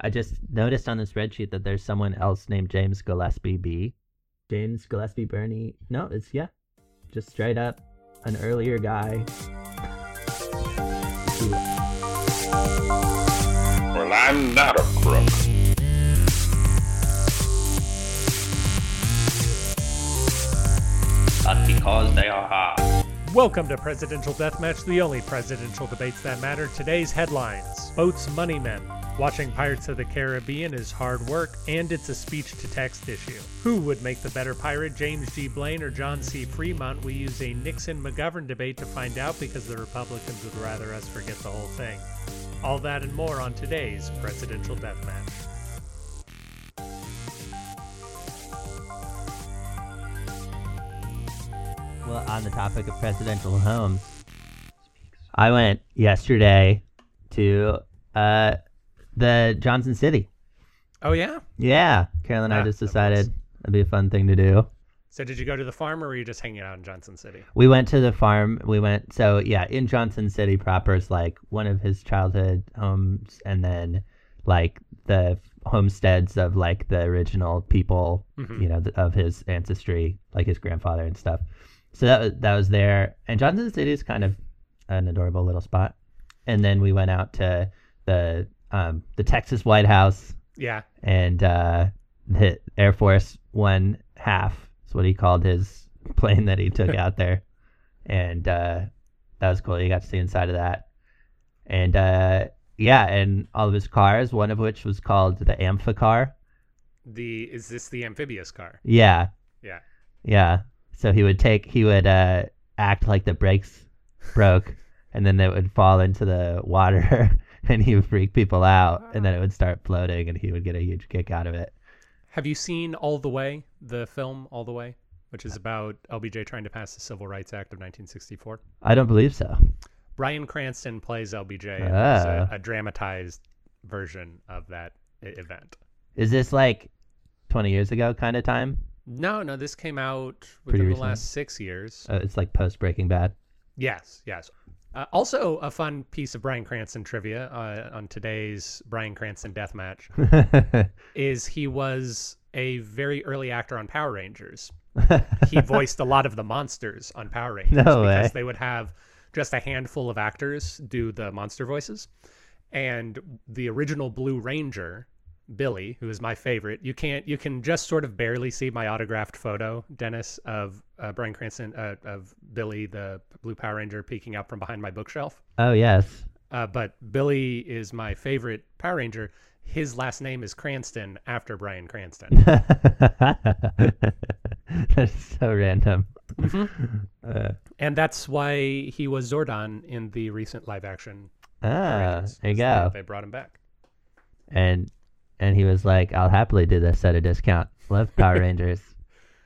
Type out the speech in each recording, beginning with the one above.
I just noticed on the spreadsheet that there's someone else named James Gillespie B. James Gillespie Birney. No, it's yeah, just straight up an earlier guy. Well, I'm not a crook. But because they are hard. Welcome to Presidential Deathmatch, the only presidential debates that matter. Today's headlines Boats Money Men. Watching Pirates of the Caribbean is hard work, and it's a speech to text issue. Who would make the better pirate, James G. Blaine or John C. Fremont? We use a Nixon McGovern debate to find out because the Republicans would rather us forget the whole thing. All that and more on today's Presidential Deathmatch. Well, on the topic of presidential homes, I went yesterday to uh, the Johnson City. Oh, yeah? Yeah, Carol and I Ah, just that was- decided it'd be a fun thing to do. So, did you go to the farm or were you just hanging out in Johnson City? We went to the farm. We went so yeah, in Johnson City proper is like one of his childhood homes, and then like the homesteads of like the original people, Mhm. you know, th- of his ancestry, like his grandfather and stuff. So that was, that was there, and Johnson City is kind of an adorable little spot. And then we went out to the um, the Texas White House, Yeah. and uh, the Air Force One half is what he called his plane that he took out there, and uh, that was cool. You got to see inside of that, and uh, yeah, and all of his cars, one of which was called the Amphicar. The Is this the amphibious car? Yeah, Yeah. yeah. So he would take, he would uh, act like the brakes broke, and then it would fall into the water, and he would freak people out, and then it would start floating, and he would get a huge kick out of it. Have you seen All the Way, the film All the Way, which is about LBJ trying to pass the Civil Rights Act of 1964? I don't believe so. Bryan Cranston plays LBJ, there's Ah. a, a dramatized version of that event. Is this like 20 years ago kind of time? No, no, this came out Pretty within the recently? last six years. Uh, it's like post Breaking Bad. Yes, yes. Uh, also, a fun piece of Bryan Cranston trivia uh, on today's Bryan Cranston death match is he was a very early actor on Power Rangers. he voiced a lot of the monsters on Power Rangers No because way. they would have just a handful of actors do the monster voices. And the original Blue Ranger, Billy, who is my favorite, you can't you can just sort of barely see my autographed photo, Dennis, of uh, Bryan Cranston uh, of Billy, the Blue Power Ranger, peeking out from behind my bookshelf. oh, yes. Uh, but Billy is my favorite Power Ranger. His last name is Cranston after Bryan Cranston. That's so random. Uh, and that's why he was Zordon in the recent live action. Ah, there you go. They brought him back. And and he was like, "I'll happily do this at a discount. Love Power Rangers.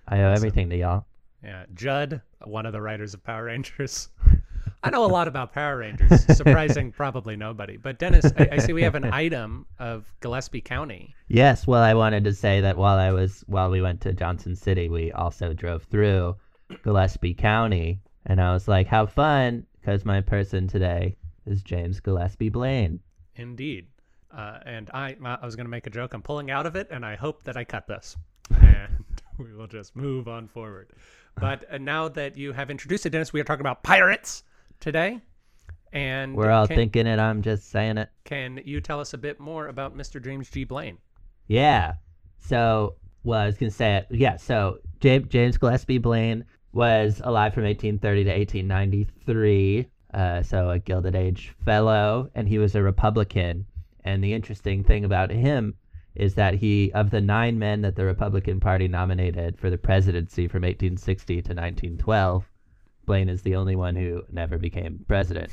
I owe Awesome. everything to y'all." Yeah, Judd, one of the writers of Power Rangers. I know a lot about Power Rangers. Surprising, probably nobody. But Dennis, I, I see we have an item of Gillespie County. Yes, well, I wanted to say that while I was while we went to Johnson City, we also drove through Gillespie County, and I was like, "How fun!" Because my person today is James Gillespie Blaine. Indeed. Uh, and I, I was going to make a joke. I'm pulling out of it, and I hope that I cut this. And we will just move on forward. But uh, now that you have introduced it, Dennis, we are talking about pirates today. And We're all can, thinking it. I'm just saying it. Can you tell us a bit more about Mr. James G. Blaine? Yeah. So, well, I was gonna say it. Yeah. So James James Gillespie Blaine was alive from 1830 to 1893. Uh, so a Gilded Age fellow, and he was a Republican. And the interesting thing about him is that he, of the nine men that the Republican Party nominated for the presidency from 1860 to 1912, Blaine is the only one who never became president.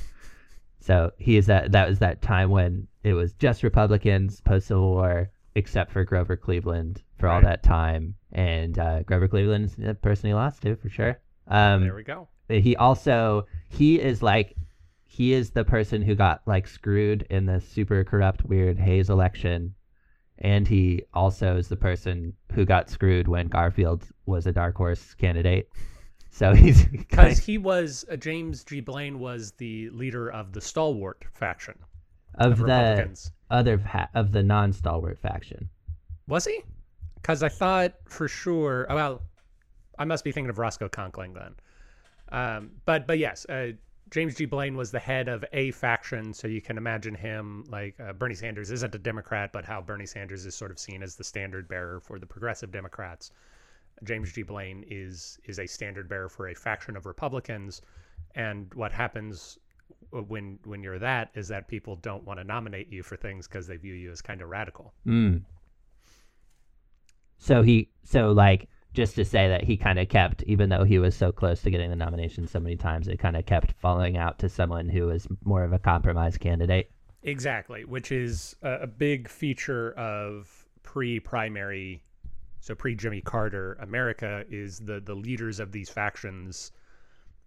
So he is that that was that time when it was just Republicans post Civil War, except for Grover Cleveland for all Right. that time, and uh, Grover Cleveland's the person he lost to for sure. Um, there we go. he also he is like he is the person who got like screwed in the super corrupt weird Hayes election, and he also is the person who got screwed when Garfield was a dark horse candidate. So he's Because he was, uh, James G. Blaine was the leader of the stalwart faction of of the Republicans. other of the non-stalwart faction. Was he? Because I thought for sure. oh, Well, I must be thinking of Roscoe Conkling then. Um, but but yes, uh, James G. Blaine was the head of a faction, so you can imagine him like uh, Bernie Sanders isn't a Democrat, but how Bernie Sanders is sort of seen as the standard bearer for the progressive Democrats. James G. Blaine is is a standard bearer for a faction of Republicans, and what happens uh, when when you're that is that people don't want to nominate you for things because they view you as kind of radical. Mm. So he, so like, just to say that he kind of kept, even though he was so close to getting the nomination so many times, it kind of kept falling out to someone who was more of a compromise candidate. Exactly, which is a, big feature of pre-primary, so pre-Jimmy Carter America is the the leaders of these factions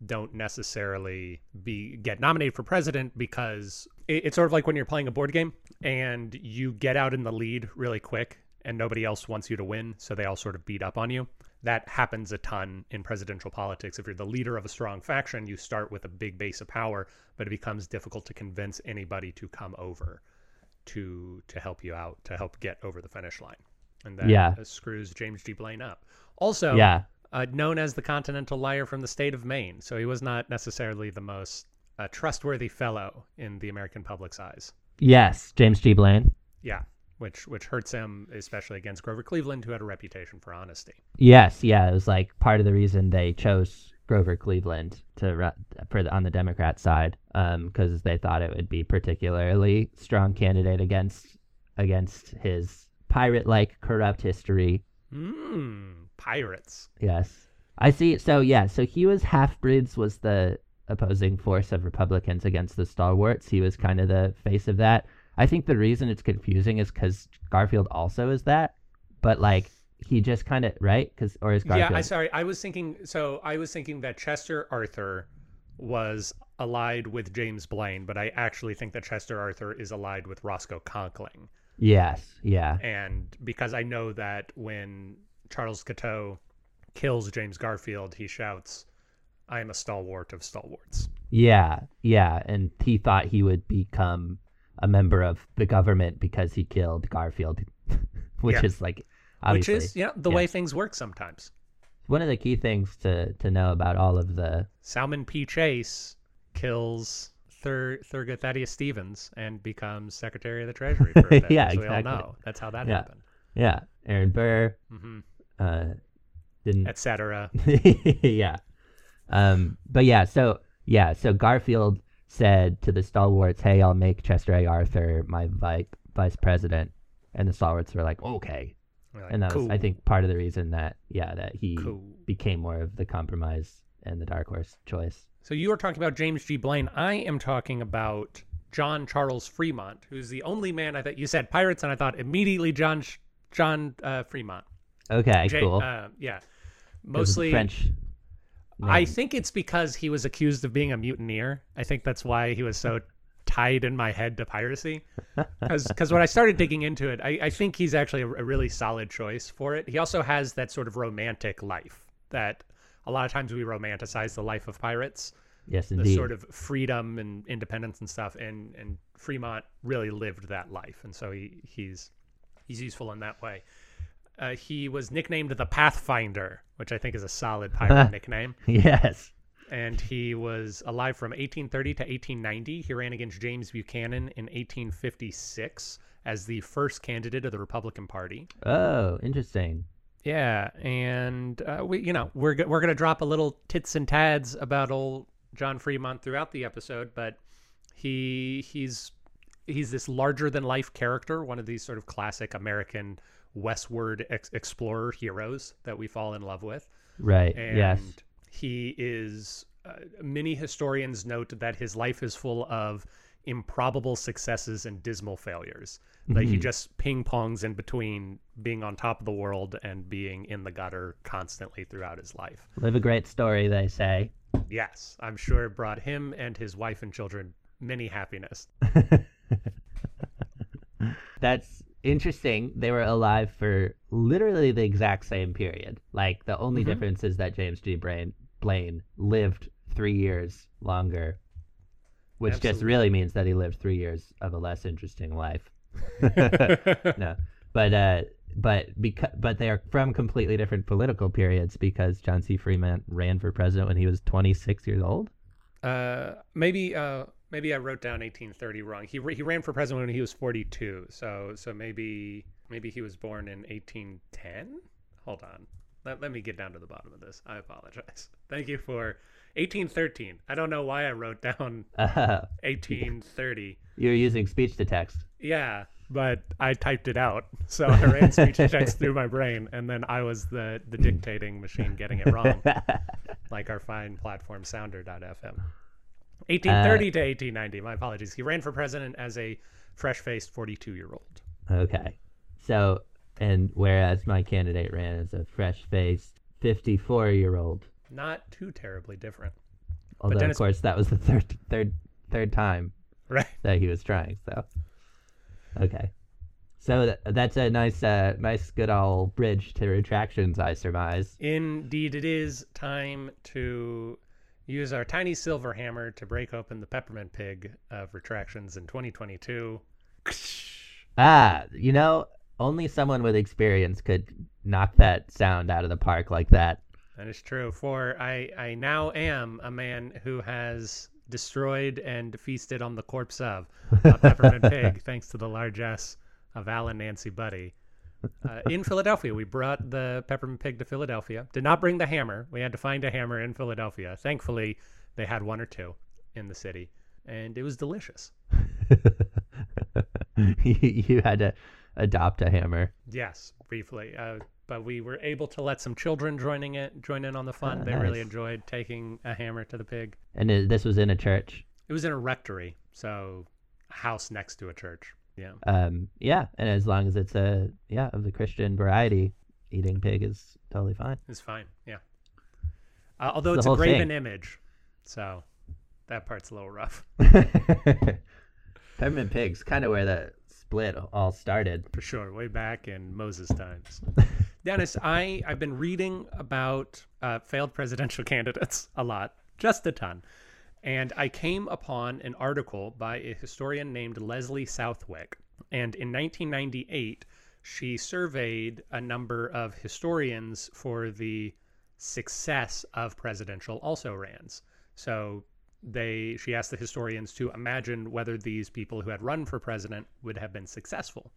don't necessarily be get nominated for president because it, it's sort of like when you're playing a board game and you get out in the lead really quick and nobody else wants you to win, so they all sort of beat up on you. That happens a ton in presidential politics. If you're the leader of a strong faction, you start with a big base of power, but it becomes difficult to convince anybody to come over to to help you out, to help get over the finish line. And that Yeah. uh, screws James G. Blaine up. Also, Yeah. uh, known as the Continental Liar from the state of Maine, so he was not necessarily the most uh, trustworthy fellow in the American public's eyes. Yes, James G. Blaine. Yeah, which which hurts him, especially against Grover Cleveland, who had a reputation for honesty. Yes, yeah, it was like part of the reason they chose Grover Cleveland to run for the, on the Democrat side, um, because they thought it would be particularly strong candidate against against his pirate-like corrupt history. Mmm, pirates. Yes, I see. So yeah, so he was half breeds was the opposing force of Republicans against the stalwarts. He was kind of the face of that. I think the reason it's confusing is because Garfield also is that, but like he just kind of right because or is Garfield? Yeah, I sorry, I was thinking. So I was thinking that Chester Arthur was allied with James Blaine, but I actually think that Chester Arthur is allied with Roscoe Conkling. Yes, yeah. And because I know that when Charles Guiteau kills James Garfield, he shouts, I am a stalwart of stalwarts. Yeah, yeah, and he thought he would become a member of the government because he killed Garfield, which Yeah. is like obviously Which is, you know, the yeah. way things work sometimes. one of the key things to to know about all of the Salmon P. Chase kills Thur Thurgood Thaddeus Stevens and becomes Secretary of the Treasury for a bit, Yeah, as we all exactly. know. That's how that Yeah. happened. yeah Aaron Burr hmm uh didn't Etc. yeah um but yeah so yeah so Garfield said to the stalwarts hey I'll make Chester A Arthur my vi- vice president and the stalwarts were like okay We're like, and that was I think part of the reason that yeah that he cool. became more of the compromise and the dark horse choice. So you were talking about James G. Blaine. I am talking about John Charles Fremont, who's the only man I thought you said pirates, and I thought immediately John John uh, Fremont. Okay, Ja- cool. Uh, yeah, 'Cause of the mostly French. I think it's because he was accused of being a mutineer. I think that's why he was so tied in my head to piracy. Because when I started digging into it, I, I think he's actually a, a really solid choice for it. He also has that sort of romantic life that a lot of times we romanticize the life of pirates, yes, the indeed. The sort of freedom and independence and stuff. And and Fremont really lived that life, and so he he's he's useful in that way. Uh, he was nicknamed the Pathfinder, which I think is a solid pirate nickname yes. and he was alive from 1830 to 1890. He ran against James Buchanan in 1856 as the first candidate of the Republican Party. Oh, interesting. Yeah, and uh, we, you know, we're we're gonna drop a little tits and tads about old John Fremont throughout the episode, but he he's he's this larger than life character, one of these sort of classic American westward ex explorer heroes that we fall in love with. Right. And yes. he is, uh, many historians note that his life is full of improbable successes and dismal failures. Like he Mhm. just ping pongs in between being on top of the world and being in the gutter constantly throughout his life. Live a great story, they say. Yes, I'm sure it brought him and his wife and children many happiness. That's interesting. They were alive for literally the exact same period. Like the only Mhm. difference is that James G. Blaine, Blaine lived three years longer, which just really means that he lived three years of a less interesting life. no, but uh, but because but they are from completely different political periods because John C. Freeman ran for president when he was 26 years old. Uh, maybe uh, maybe I wrote down 1830 wrong. He he ran for president when he was 42. So so maybe maybe he was born in 1810. Hold on. Let, let me get down to the bottom of this. I apologize. Thank you for 1813. I don't know why I wrote down Uh, 1830. you're using speech to text. Yeah, but I typed it out. So I ran speech to text through my brain, and then I was the, the dictating machine getting it wrong, like our fine platform sounder.fm. 1830 to 1890. My apologies. He ran for president as a fresh faced 42 year old. Okay. So, and whereas my candidate ran as a fresh faced 54 year old, Not too terribly different, although Dennis- of course that was the third, third, third time right? that he was trying. So, okay. So th- that's a nice, uh, nice, good old bridge to retractions, I surmise. Indeed, it is time to use our tiny silver hammer to break open the peppermint pig of retractions in 2022. Ah, you know, only someone with experience could knock that sound out of the park like that. That is true. For I, I now am a man who has destroyed and feasted on the corpse of a peppermint pig, thanks to the largesse of Alan Nancy Buddy. Uh, in Philadelphia, we brought the peppermint pig to Philadelphia. Did not bring the hammer. We had to find a hammer in Philadelphia. Thankfully, they had one or two in the city, and it was delicious. you, you had to adopt a hammer. Yes, briefly. Uh, but we were able to let some children joining it join in on the fun. Oh, they really enjoyed taking a hammer to the pig. And this was in a church. It was in a rectory, so a house next to a church. Yeah. Um, yeah, and as long as it's a yeah of the Christian variety, eating pig is totally fine. It's fine. Yeah. Uh, although the it's a graven image, so that part's a little rough Peppermint pigs, kind of where the split all started. for sure. Way back in Moses times. Dennis, I I've been reading about uh, failed presidential candidates a lot, just a ton, and I came upon an article by a historian named Leslie Southwick, and in 1998 she surveyed a number of historians for the success of presidential also rans. So they she asked the historians to imagine whether these people who had run for president would have been successful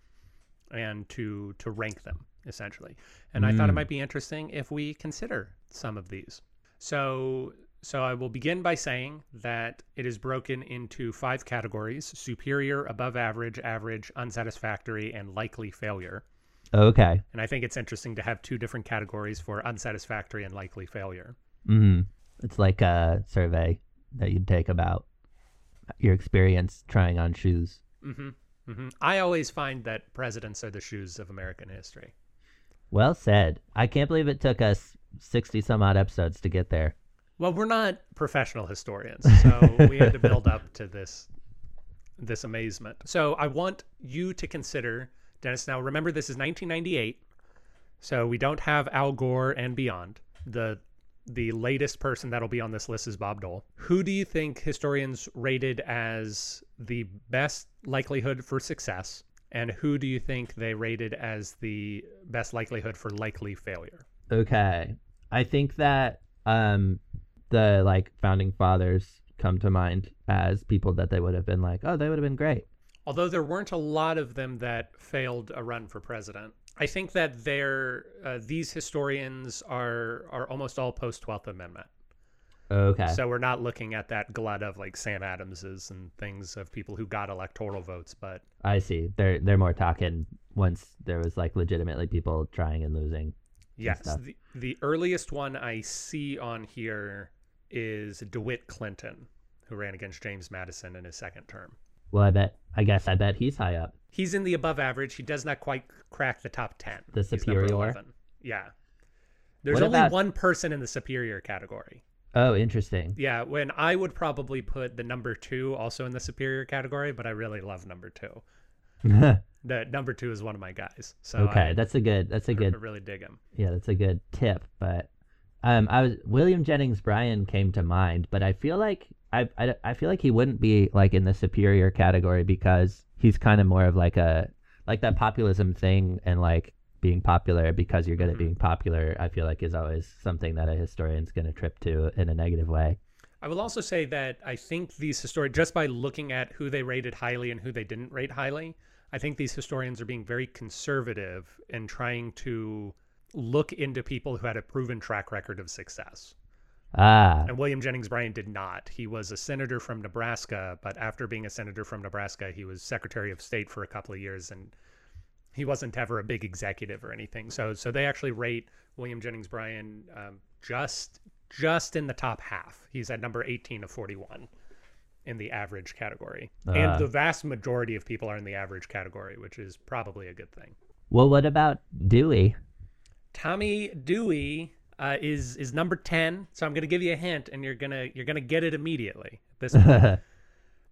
and to to rank them essentially. And I thought it hmm. might be interesting if we consider some of these. So so I will begin by saying that it is broken into five categories: superior, above average, average, unsatisfactory, and likely failure. Okay. And I think it's interesting to have two different categories for unsatisfactory and likely failure. hmm It's like a survey that you'd take about your experience trying on shoes. Mm -hmm. Mm -hmm. I always find that presidents are the shoes of American history. Well said. I can't believe it took us sixty some odd episodes to get there. Well, we're not professional historians, so we had to build up to this this amazement. So I want you to consider, Dennis. Now, remember, this is 1998, so we don't have Al Gore and beyond. the The latest person that'll be on this list is Bob Dole. Who do you think historians rated as the best likelihood for success, and who do you think they rated as the best likelihood for likely failure? Okay. I think that um the like founding fathers come to mind as people that they would have been like, oh, they would have been great. although there weren't a lot of them that failed a run for president i think that they're uh, these historians are are almost all post 12th amendment Okay. so we're not looking at that glut of like sam adamses and things of people who got electoral votes but I see. They're they're more talking once there was like legitimately people trying and losing. yes stuff. the, the earliest one i see on here is dewitt clinton who ran against james madison in his second term Well, I bet. I guess I bet he's high up. He's in the above average. He does not quite crack the top 10. The superior? Yeah. There's What only about- one person in the superior category. Oh, interesting. Yeah, when I would probably put the number two also in the superior category, but I really love number two. The number two is one of my guys. So okay, I, that's a good. That's a I good. really dig him. Yeah, that's a good tip. But um, I was William Jennings Bryan came to mind, but I feel like I, I I feel like he wouldn't be like in the superior category because he's kind of more of like a like that populism thing and like being popular because you're good at being popular. I feel like is always something that a historian's going to trip to in a negative way. I will also say that I think these historians, just by looking at who they rated highly and who they didn't rate highly, I think these historians are being very conservative in trying to look into people who had a proven track record of success. Ah, And William Jennings Bryan did not. He was a senator from Nebraska, but after being a senator from Nebraska, he was Secretary of State for a couple of years and he wasn't ever a big executive or anything. So so they actually rate William Jennings Bryan um, just just in the top half. He's at number 18 of 41 in the average category. Ah. and the vast majority of people are in the average category, which is probably a good thing. well, what about Dewey? Tommy Dewey uh, is is number ten. So I'm going to give you a hint, and you're gonna you're gonna get it immediately. This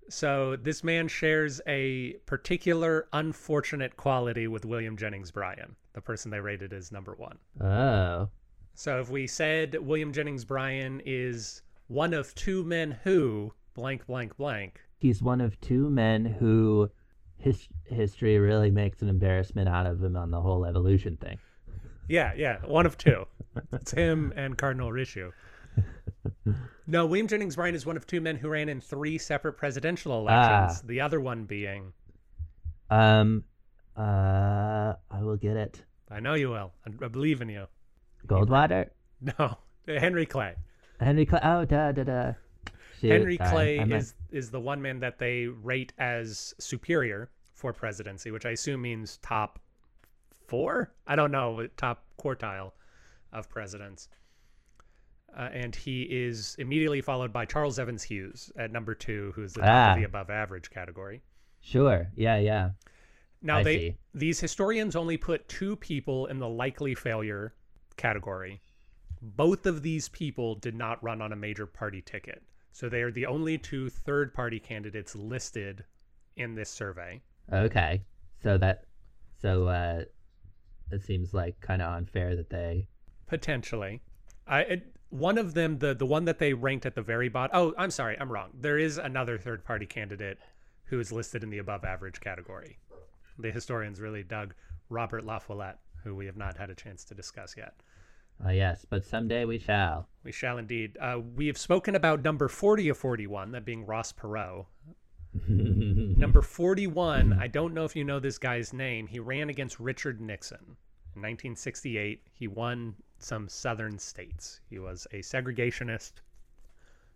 so this man shares a particular unfortunate quality with William Jennings Bryan, the person they rated as number one. oh, So if we said William Jennings Bryan is one of two men who blank blank blank, he's one of two men who his history really makes an embarrassment out of him on the whole evolution thing. Yeah, yeah, one of two. it's him and Cardinal Rishu. No, William Jennings Bryan is one of two men who ran in three separate presidential elections. Ah. The other one being, Um, uh, I will get it. I know you will. I, I believe in you. Goldwater, No, Henry Clay. Henry Clay. Oh, da da da. Shoot, Henry sorry, Clay I meant- is is the one man that they rate as superior for presidency, which I assume means top four. I don't know, top quartile of presidents. Uh, and he is immediately followed by Charles Evans Hughes at number two, who's the Ah. the above average category. Sure. Yeah, yeah. Now I they see. these historians only put two people in the likely failure category. Both of these people did not run on a major party ticket. So they are the only two third party candidates listed in this survey. Okay. So that, so uh, it seems like kind of unfair that they. Potentially. I it, one of them the the one that they ranked at the very bottom. Oh, I'm sorry, I'm wrong. There is another third party candidate who is listed in the above average category. The historians really dug Robert LaFollette, who we have not had a chance to discuss yet. Uh, yes, but someday we shall. We shall indeed. Uh, we have spoken about number 40 of 41, that being Ross Perot. Number 41, I don't know if you know this guy's name. He ran against Richard Nixon in 1968. He won some southern states. He was a segregationist.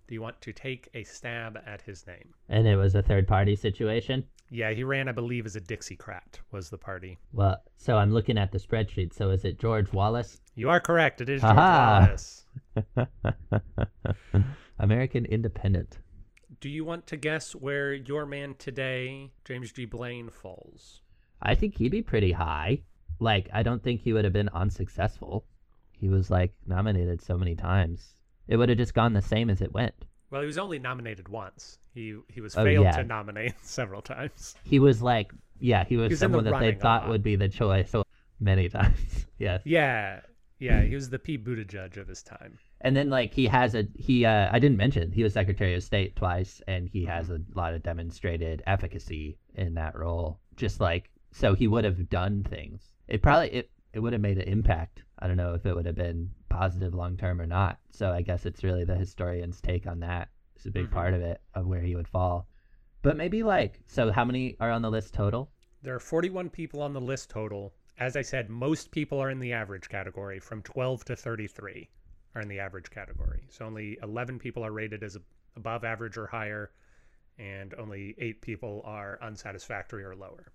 Do you want to take a stab at his name? and it was a third party situation. Yeah, he ran, I believe, as a Dixiecrat, was the party. Well, so I'm looking at the spreadsheet. So is it George Wallace? You are correct. It is George Aha. Wallace. American Independent. Do you want to guess where your man today, James G. Blaine, falls? I think he'd be pretty high. Like, I don't think he would have been unsuccessful. He was like nominated so many times. It would have just gone the same as it went. Well, he was only nominated once. He he was Oh, failed yeah. to nominate several times. He was like, yeah, he was He was in the someone that they thought would be the choice many times. yes. Yeah, yeah, he was the Pete Buttigieg of his time. And then like he has a he uh I didn't mention he was Secretary of State twice and he has a lot of demonstrated efficacy in that role. Just like so he would have done things. It probably it it would have made an impact. I don't know if it would have been positive long term or not. So I guess it's really the historian's take on that. It's a big Mhm. part of it of where he would fall. But maybe like so how many are on the list total? There are 41 people on the list total. As I said, most people are in the average category. From 12 to 33 are in the average category. So only 11 people are rated as above average or higher, and only eight people are unsatisfactory or lower.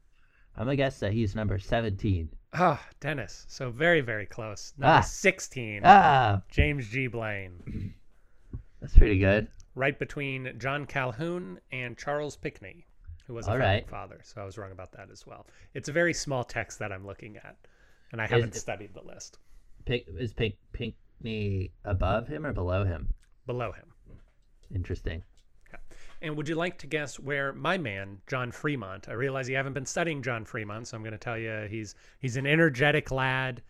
I'm gonna guess that he's number seventeen. Ah, Dennis. So very, very close. Number Ah. 16, Ah James G. Blaine. that's pretty good. right between John Calhoun and Charles Pinckney, who was a founding right. father. So I was wrong about that as well. It's a very small text that I'm looking at, and I haven't it- studied the list Pink is Pink Pinckney above him or below him? below him. Interesting. And would you like to guess where my man John Fremont? I realize you haven't been studying John Fremont, so I'm going to tell you he's he's an energetic lad.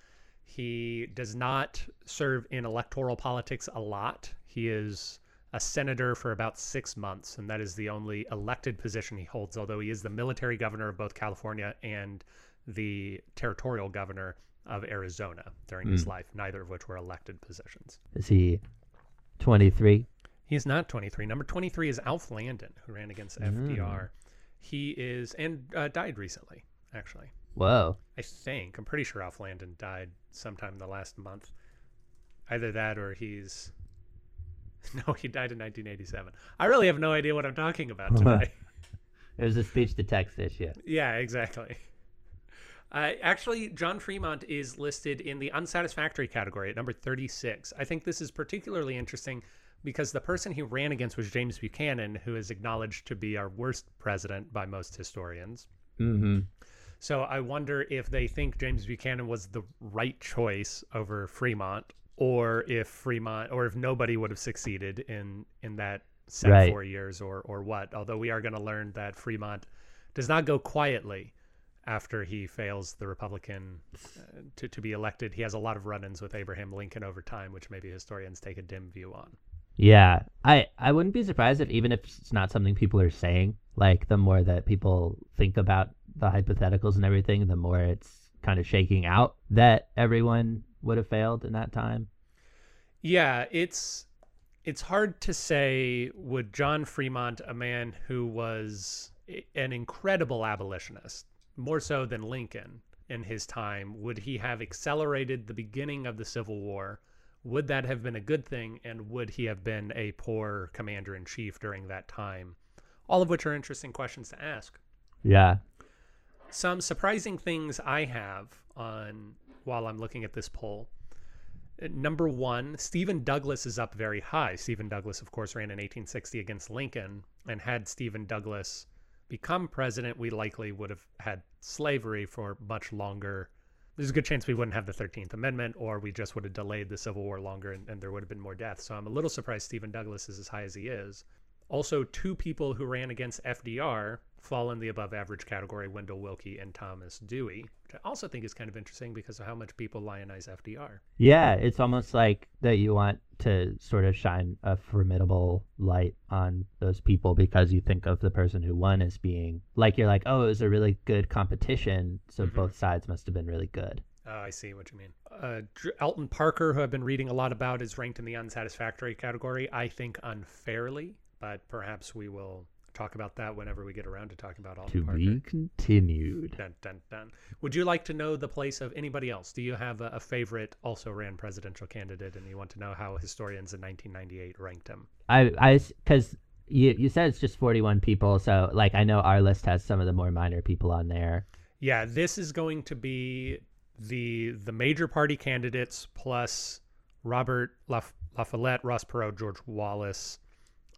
He does not serve in electoral politics a lot. He is a senator for about six months, and that is the only elected position he holds, although he is the military governor of both California and the territorial governor of Arizona during his life, neither of which were elected positions. Is he 23? He's not 23. Number 23 is Alf Landon, who ran against FDR. He is, and uh, died recently, actually. Whoa. I think. I'm pretty sure Alf Landon died sometime in the last month. Either that or he's. No, he died in 1987. I really have no idea what I'm talking about today. It was a speech to text issue. yeah, exactly. Uh, actually, John Fremont is listed in the unsatisfactory category at number 36. I think this is particularly interesting because the person he ran against was James Buchanan, who is acknowledged to be our worst president by most historians. Mm-hmm. So I wonder if they think James Buchanan was the right choice over Fremont, or if Fremont, or if nobody would have succeeded in in that set Right. four years, or or what. Although we are going to learn that Fremont does not go quietly after he fails the Republican uh, to to be elected. He has a lot of run-ins with Abraham Lincoln over time, which maybe historians take a dim view on. Yeah, I I wouldn't be surprised if even if it's not something people are saying, like the more that people think about the hypotheticals and everything, the more it's kind of shaking out that everyone would have failed in that time. Yeah, it's it's hard to say would John Fremont, a man who was an incredible abolitionist, more so than Lincoln in his time, would he have accelerated the beginning of the Civil War? Would that have been a good thing and would he have been a poor commander in chief during that time? All of which are interesting questions to ask Yeah. some surprising things I have on while I'm looking at this poll. Uh, Number one, Stephen Douglas is up very high. Stephen Douglas, of course, ran in 1860 against Lincoln, and had Stephen Douglas become president, we likely would have had slavery for much longer. There's a good chance we wouldn't have the 13th Amendment, or we just would have delayed the Civil War longer and, and there would have been more deaths. So I'm a little surprised Stephen Douglas is as high as he is. Also, two people who ran against FDR fall in the above average category Wendell Willkie and Thomas Dewey, which I also think is kind of interesting because of how much people lionize FDR. Yeah, it's almost like that you want to sort of shine a formidable light on those people because you think of the person who won as being like you're like, oh, it was a really good competition, so Mhm. both sides must have been really good. Oh, I see what you mean. Uh, Alton Parker, who I've been reading a lot about, is ranked in the unsatisfactory category. I think unfairly, but perhaps we will talk about that whenever we get around to talking about Alton To Parker. be continued. Dun, dun, dun. Would you like to know the place of anybody else? Do you have a, a favorite also ran presidential candidate and you want to know how historians in 1998 ranked him? I I because you you said it's just 41 people, so like I know our list has some of the more minor people on there. Yeah, this is going to be the the major party candidates plus Robert La, La Follette, Ross Perot, George Wallace,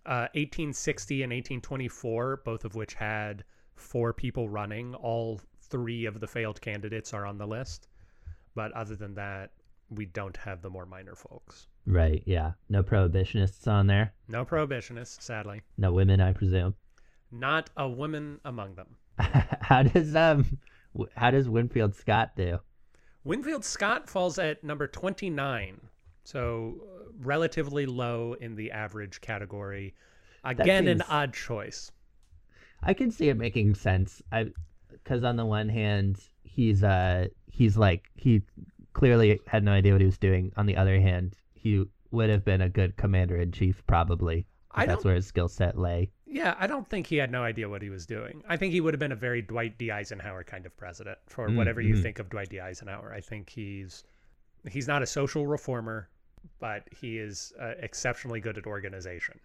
uh, 1860 and 1824, both of which had four people running. All three of the failed candidates are on the list, but other than that, we don't have the more minor folks. Right? Yeah. No prohibitionists on there. No prohibitionists, sadly. No women, I presume. Not a woman among them. how does um how does Winfield Scott do? Winfield Scott falls at number 29, so uh, relatively low in the average category. Again, an odd choice. I can see it making sense. I because on the one hand, he's uh he's like he clearly had no idea what he was doing. On the other hand, he would have been a good commander in chief probably. I That's where his skill set lay. Yeah, I don't think he had no idea what he was doing. I think he would have been a very Dwight D. Eisenhower kind of president for Mm, whatever you mhm. think of Dwight D. Eisenhower. I think he's he's not a social reformer, but he is uh, exceptionally good at organization.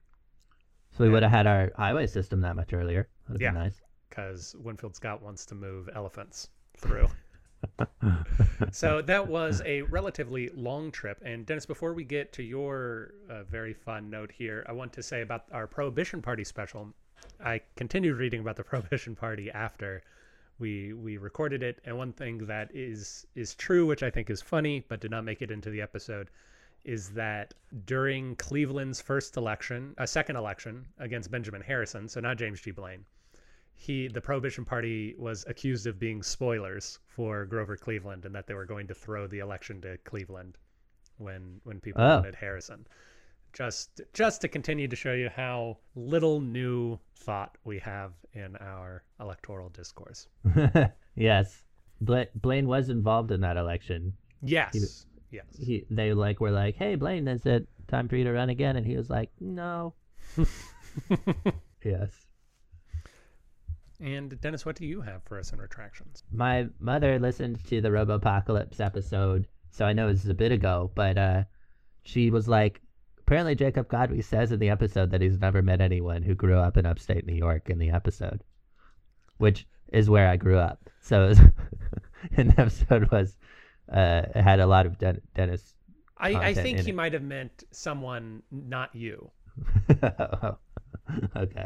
So we would have had our highway system that much earlier. Would have Yeah. nice. because Winfield Scott wants to move elephants through. so that was a relatively long trip. And Dennis, before we get to your uh, very fun note here, I want to say about our Prohibition Party special. I continued reading about the Prohibition Party after we we recorded it, and one thing that is is true, which I think is funny, but did not make it into the episode, is that during Cleveland's first election, a second election against Benjamin Harrison, so not James G. Blaine, he the Prohibition Party was accused of being spoilers for Grover Cleveland and that they were going to throw the election to Cleveland when when people Oh. wanted Harrison. just just to continue to show you how little new thought we have in our electoral discourse. yes. Bla- Blaine was involved in that election. Yes. Yes. He they like were like, "Hey, Blaine, is it time for you to run again?" And he was like, "No." yes. And Dennis, what do you have for us in retractions? My mother listened to the Robopocalypse episode, so I know this is a bit ago, but uh, she was like, apparently Jacob Godwin says in the episode that he's never met anyone who grew up in upstate New York in the episode, which is where I grew up. So was, and the episode was uh, had a lot of Den- Dennis. I, I think in he it. might have meant someone, not you. okay.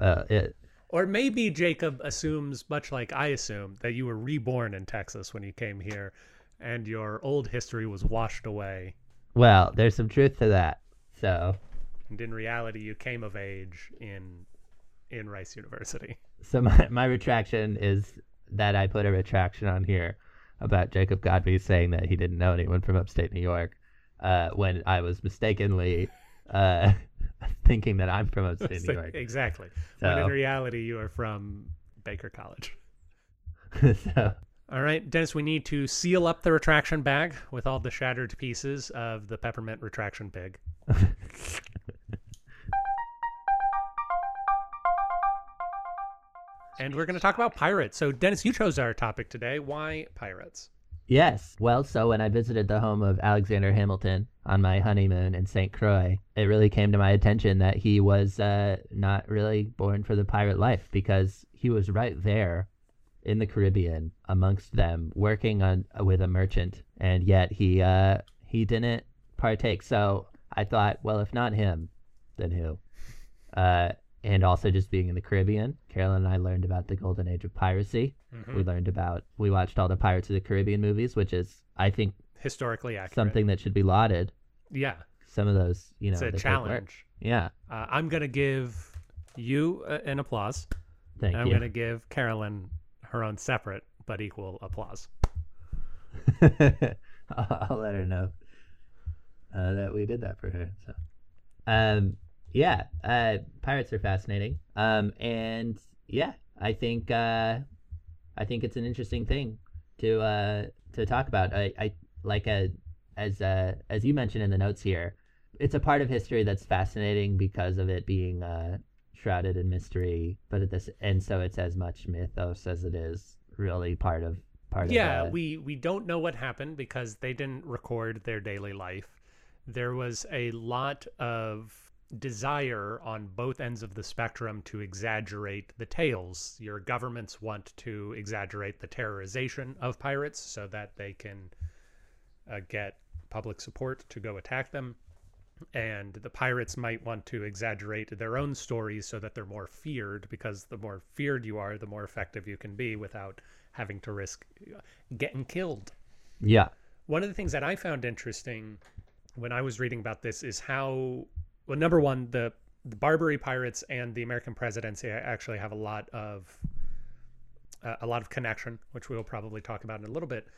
Uh, it, Or maybe Jacob assumes, much like I assume, that you were reborn in Texas when you came here and your old history was washed away. well, there's some truth to that. So, And in reality, you came of age in in Rice University. so my, my retraction is that I put a retraction on here about Jacob Godby saying that he didn't know anyone from upstate New York uh, when I was mistakenly uh, thinking that I'm from upstate New York. exactly. When in reality, you are from Baker College. so, All right, Dennis, we need to seal up the retraction bag with all the shattered pieces of the peppermint retraction pig. and we're going to talk about pirates. So, Dennis, you chose our topic today. Why pirates? Yes. Well, so when I visited the home of Alexander Hamilton on my honeymoon in St. Croix, it really came to my attention that he was uh, not really born for the pirate life because he was right there in the Caribbean amongst them, working on with a merchant, and yet he uh, he didn't partake. So I thought, well, if not him, then who? Uh, and also just being in the Caribbean, Carolyn and I learned about the golden age of piracy. Mhm. We learned about we watched all the Pirates of the Caribbean movies, which is I think Historically accurate. something that should be lauded. Yeah, Some of those, you know, it's a they take work. challenge. Yeah, Uh, I'm going to give you uh, an applause. thank I'm you. going to give Carolyn her own separate but equal applause. I'll, I'll let her know uh, that we did that for her. So, um, yeah, uh, pirates are fascinating. Um, and yeah, I think uh, I think it's an interesting thing to uh, to talk about. I, I like a, as uh, as you mentioned in the notes here, it's a part of history that's fascinating because of it being uh, shrouded in mystery, but at this and so it's as much mythos as it is really part of part yeah, of uh, we we don't know what happened because they didn't record their daily life. There was a lot of desire on both ends of the spectrum to exaggerate the tales. Your governments want to exaggerate the terrorization of pirates so that they can uh, get public support to go attack them. And the pirates might want to exaggerate their own stories so that they're more feared because the more feared you are, the more effective you can be without having to risk uh, getting killed. yeah One of the things that I found interesting when I was reading about this is how, well, number one, the, the Barbary pirates and the American presidency actually have a lot of uh, a lot of connection, which we will probably talk about in a little bit.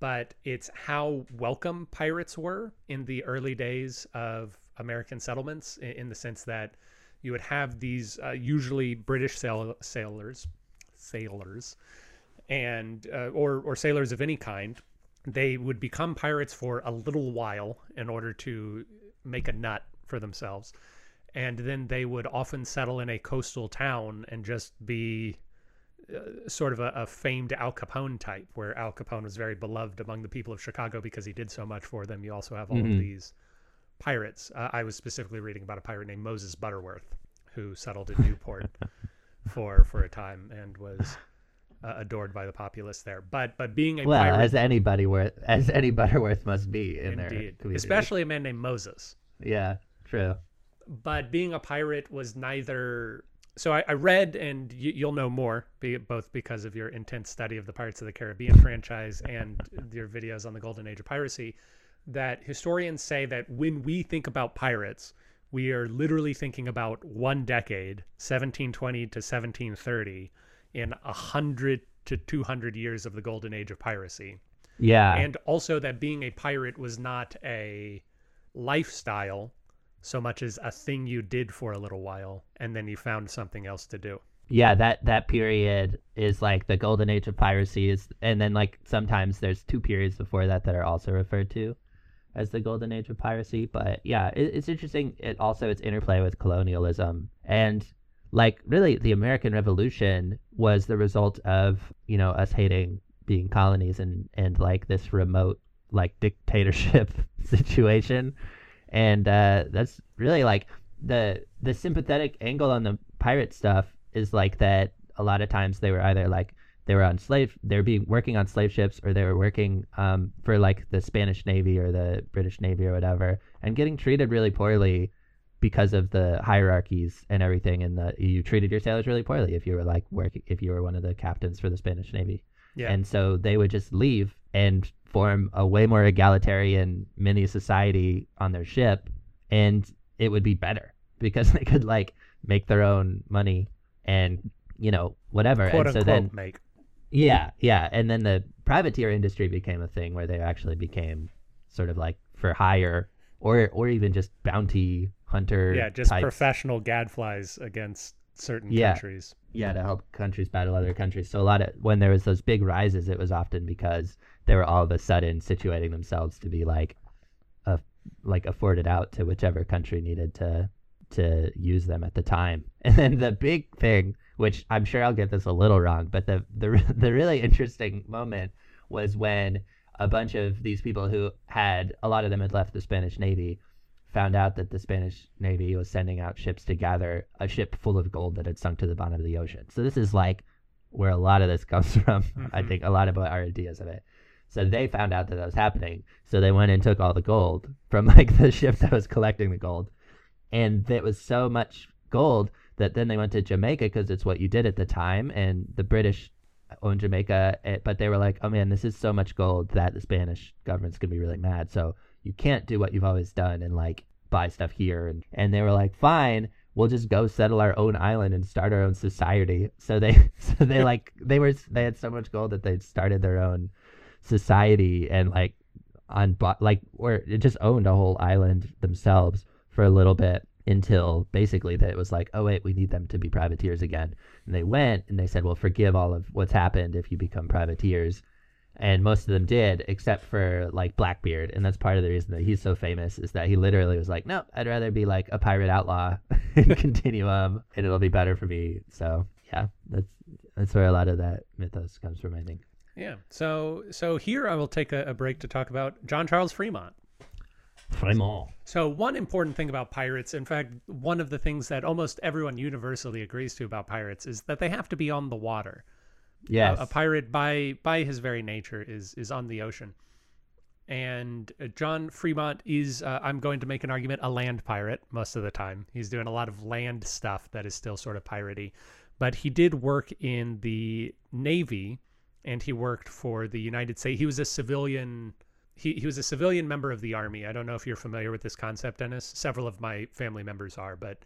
But it's how welcome pirates were in the early days of American settlements, in, in the sense that you would have these uh, usually British sail sailors, sailors, and uh, or or sailors of any kind. They would become pirates for a little while in order to make a nut for themselves, and then they would often settle in a coastal town and just be uh, sort of a, a famed Al Capone type, where Al Capone was very beloved among the people of Chicago because he did so much for them. You also have all Mhm. of these pirates. Uh, I was specifically reading about a pirate named Moses Butterworth who settled in Newport for for a time and was uh, adored by the populace there. But but being a well pirate, as anybody worth as any butterworth must be in their community. especially a man named Moses. yeah true but being a pirate was neither so I, I read and you, you'll know more be, both because of your intense study of the pirates of the caribbean franchise and your videos on the golden age of piracy that historians say that when we think about pirates we are literally thinking about one decade 1720 to 1730 in 100 to 200 years of the golden age of piracy. Yeah. And also that being a pirate was not a lifestyle so much as a thing you did for a little while and then you found something else to do. Yeah, that that period is like the golden age of piracy is and then like sometimes there's two periods before that that are also referred to as the golden age of piracy, but yeah, it, it's interesting it also its interplay with colonialism and like really the American Revolution was the result of, you know, us hating being colonies and and like this remote like dictatorship situation and uh, that's really like the the sympathetic angle on the pirate stuff is like that a lot of times they were either like they were on slave they were being working on slave ships or they were working um, for like the spanish navy or the british navy or whatever and getting treated really poorly because of the hierarchies and everything and the you treated your sailors really poorly if you were like working if you were one of the captains for the spanish navy Yeah. and so they would just leave and form a way more egalitarian mini society on their ship, and it would be better because they could like make their own money and you know whatever. Quote and so then make. yeah, yeah, and then the privateer industry became a thing where they actually became sort of like for hire or or even just bounty hunter. Yeah, just types. professional gadflies against certain Yeah. countries. yeah to help countries battle other countries so a lot of when there was those big rises it was often because they were all of a sudden situating themselves to be like a like afforded out to whichever country needed to to use them at the time and then the big thing which i'm sure i'll get this a little wrong but the the, the really interesting moment was when a bunch of these people who had a lot of them had left the spanish navy found out that the Spanish Navy was sending out ships to gather a ship full of gold that had sunk to the bottom of the ocean. So this is like where a lot of this comes from. I Mhm. think a lot of our ideas of it. So they found out that that was happening. So they went and took all the gold from like the ship that was collecting the gold, and it was so much gold that then they went to Jamaica because it's what you did at the time, and the British owned Jamaica, eh, but they were like, oh man, this is so much gold that the Spanish government's gonna be really mad. So you can't do what you've always done and like buy stuff here and, and they were like fine we'll just go settle our own island and start our own society so they so they like they were they had so much gold that they started their own society and like on like or it just owned a whole island themselves for a little bit until basically that it was like oh wait we need them to be privateers again. And they went and they said well forgive all of what's happened if you become privateers. And most of them did except for like blackbeard. And that's part of the reason that he's so famous is that he literally was like no i'd rather be like a pirate outlaw and continue um and it'll be better for me. So yeah that's that's where a lot of that mythos comes from i think Yeah. So so here I will take a, a break to talk about John Charles Fremont. Vraiment. So one important thing about pirates, in fact, one of the things that almost everyone universally agrees to about pirates is that they have to be on the water. yes A, a pirate by by his very nature is is on the ocean. And uh, John Fremont is uh, I'm going to make an argument a land pirate most of the time. He's doing a lot of land stuff that is still sort of piratey. But he did work in the Navy and he worked for the United States. He was a civilian he, he was a civilian member of the army. I don't know if you're familiar with this concept, Dennis. Several of my family members are, but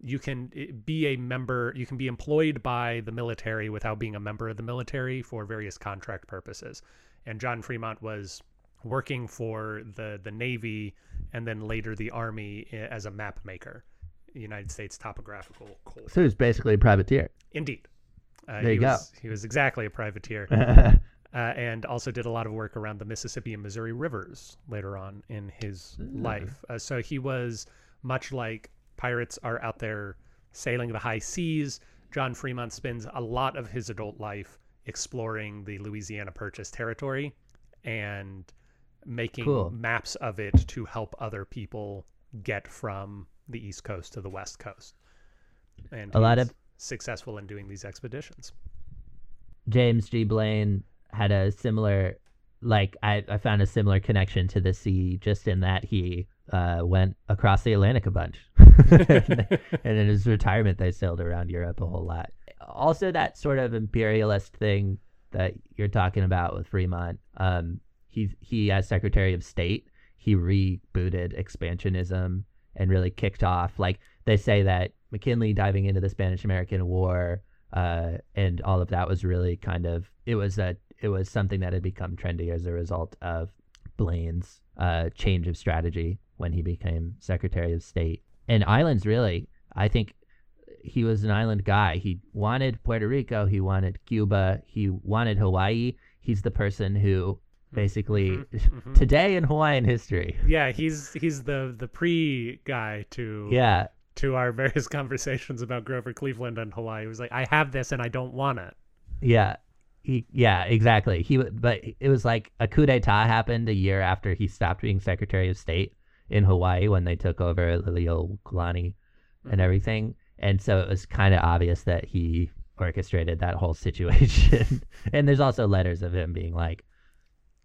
you can eh, be a member, you can be employed by the military without being a member of the military for various contract purposes. And John Fremont was working for the the Navy and then later the Army eh, as a map maker, United States Topographical Corps. so was basically a privateer Indeed. Uh, There he go. was, He was exactly a privateer uh, and also did a lot of work around the Mississippi and Missouri rivers later on in his life. Uh, so he was much like pirates are out there sailing the high seas. John Fremont spends a lot of his adult life exploring the Louisiana Purchase territory and making Cool. maps of it to help other people get from the East Coast to the West Coast. And A lot of- successful in doing these expeditions. James G. Blaine had a similar, like I, I found a similar connection to the sea, just in that he uh, went across the Atlantic a bunch, and in his retirement they sailed around Europe a whole lot. Also, that sort of imperialist thing that you're talking about with Fremont. Um, he he as Secretary of State, he rebooted expansionism and really kicked off. Like they say that McKinley diving into the Spanish American War uh, and all of that was really kind of it was a it was something that had become trendy as a result of Blaine's uh, change of strategy when he became Secretary of State. And islands, really, I think he was an island guy. He wanted Puerto Rico, he wanted Cuba, he wanted Hawaii. He's the person who basically Mhm. today in Hawaiian history. Yeah, he's he's the the pre guy to Yeah, to our various conversations about Grover Cleveland and Hawaii. He was like, I have this and I don't want it. Yeah. He, yeah, exactly. He but it was like a coup d'état happened a year after he stopped being Secretary of State in Hawaii when they took over Liliuokalani and mm-hmm. everything. And so it was kind of obvious that he orchestrated that whole situation. and there's also letters of him being like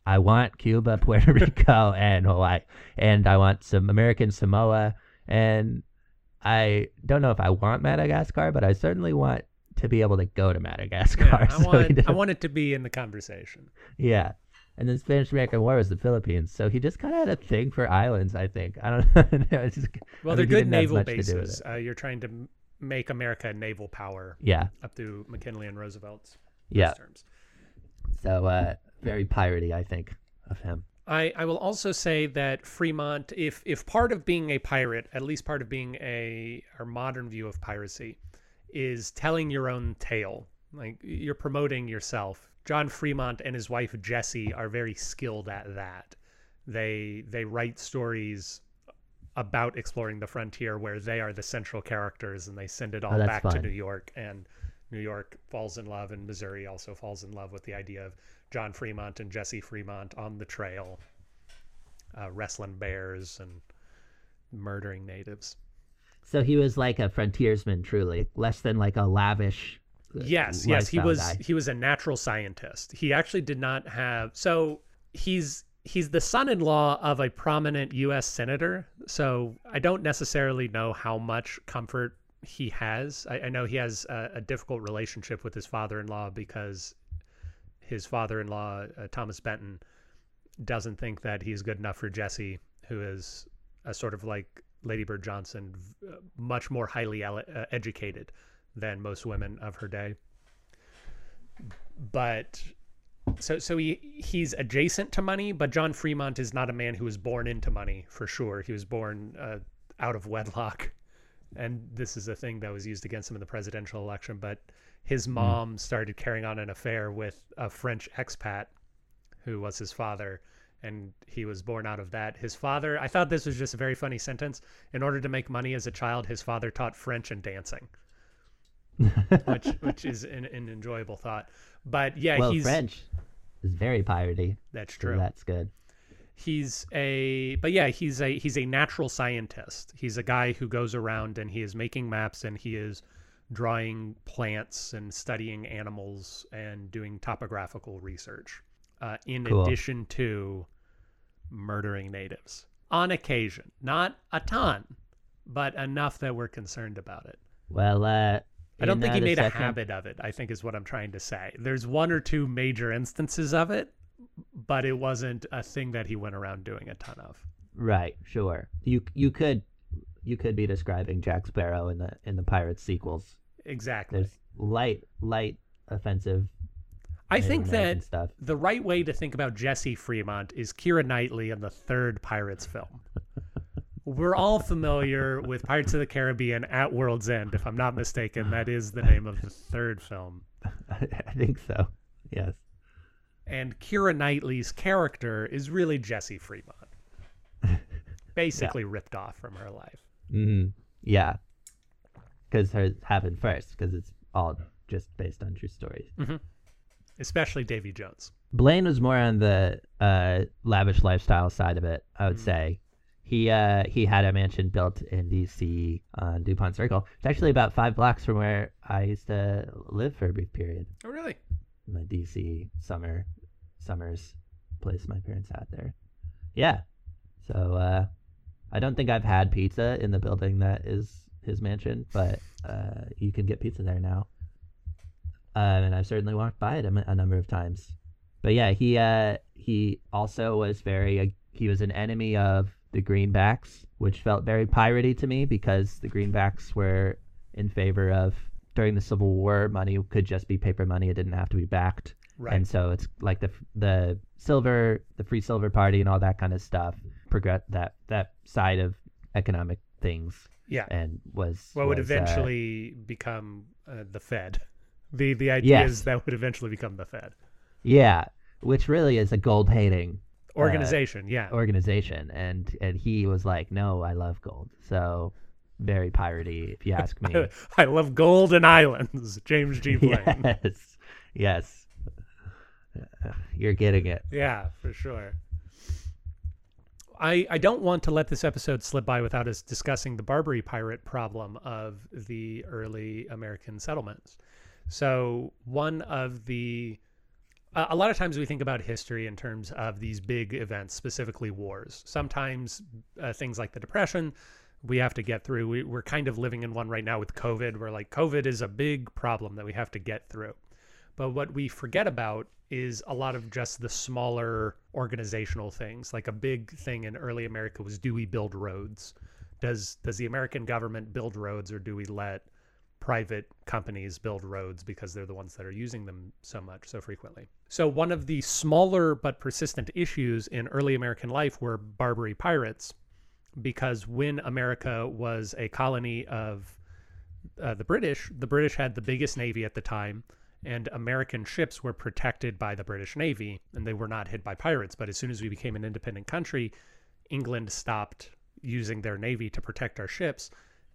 I want Cuba, Puerto Rico, and Hawaii, and I want some American Samoa, and I don't know if I want Madagascar, but I certainly want to be able to go to Madagascar. Yeah, I So want I want it to be in the conversation. yeah. And then Spanish American War was the Philippines, so he just kind of had a thing for islands. I think I don't know. Just, Well, I they're good naval much to do with bases. Uh, you're trying to make America a naval power Yeah, up through McKinley and Roosevelt's yeah. terms. So uh, very piratey, I think, of him. I, I will also say that Fremont, if if part of being a pirate, at least part of being a our modern view of piracy, is telling your own tale, like you're promoting yourself. John Fremont and his wife Jessie are very skilled at that. They they write stories about exploring the frontier where they are the central characters and they send it oh, all Oh, back to. New York and New York falls in love and Missouri also falls in love with the idea of John Fremont and Jessie Fremont on the trail, uh, wrestling bears and murdering natives. So he was like a frontiersman, truly, less than like a lavish. uh, Yes, yes, he was guy. he was a natural scientist. He actually did not have so he's he's the son-in-law of a prominent US senator. So I don't necessarily know how much comfort he has. I, I know he has a, a difficult relationship with his father-in-law because his father-in-law uh, Thomas Benton doesn't think that he's good enough for Jessie, who is a sort of like Lady Bird Johnson, uh, much more highly uh, educated than most women of her day. But so so he he's adjacent to money, but John Fremont is not a man who was born into money for sure. He was born uh, out of wedlock, and this is a thing that was used against him in the presidential election. But his hmm. mom started carrying on an affair with a French expat who was his father. And he was born out of that. His father, I thought this was just a very funny sentence. In order to make money as a child, his father taught French and dancing which which is an, an enjoyable thought. But yeah, well, he's French is very piratey. that's so true. That's good. He's a but yeah, he's a he's a natural scientist. He's a guy who goes around and he is making maps and he is drawing plants and studying animals and doing topographical research. Uh, in Cool. addition to murdering natives on occasion, not a ton, but enough that we're concerned about it. Well, uh, I don't think he made a habit of it, I think is what I'm trying to say. There's one or two major instances of it, but it wasn't a thing that he went around doing a ton of. Right, sure. You you could you could be describing Jack Sparrow in the in the Pirates sequels. Exactly. There's light light offensive. I think that stuff. the right way to think about Jessie Fremont is Keira Knightley in the third Pirates film. We're all familiar with Pirates of the Caribbean at World's End, if I'm not mistaken. That is the name of the third film. I think so. Yes. And Keira Knightley's character is really Jessie Fremont, basically ripped off from her life. hmm Yeah. Because hers happened first. Because it's all just based on true stories. especially Davy Jones. Blaine was more on the uh, lavish lifestyle side of it. I would Mm. say he uh, he had a mansion built in D.C. on Dupont Circle. It's actually about five blocks from where I used to live for a brief period. Oh, really? My D.C. summer summers place my parents had there. Yeah. So uh, I don't think I've had pizza in the building that is his mansion, but uh, you can get pizza there now. Um, and I've certainly walked by it a number of times. But yeah, he uh, he also was very uh, he was an enemy of the Greenbacks, which felt very piratey to me because the Greenbacks were in favor of during the Civil War, money could just be paper money; it didn't have to be backed. Right. And so it's like the the silver, the free silver party, and all that kind of stuff. progress that that side of economic things Yeah. and was What would was, uh, eventually become uh, the Fed. The the idea Yes. that would eventually become the Fed yeah, which really is a gold hating organization. yeah. organization, and and he was like, no, I love gold, so very piratey if you ask me. I love Golden Islands, James G. Blaine. yes, yes, you're getting it. Yeah, for sure. I I don't want to let this episode slip by without us discussing the Barbary pirate problem of the early American settlements. So one of the a a lot of times we think about history in terms of these big events, specifically wars. Sometimes uh, things like the Depression we have to get through. We, we're kind of living in one right now with COVID, We're like COVID is a big problem that we have to get through. But what we forget about is a lot of just the smaller organizational things. Like a big thing in early America was do we build roads? Does does the American government build roads or do we let private companies build roads because they're the ones that are using them so much so frequently? So one of the smaller but persistent issues in early American life were Barbary pirates because when America was a colony of uh, the British, the British had the biggest navy at the time, and American ships were protected by the British Navy, and they were not hit by pirates. But as soon as we became an independent country, England stopped using their navy to protect our ships,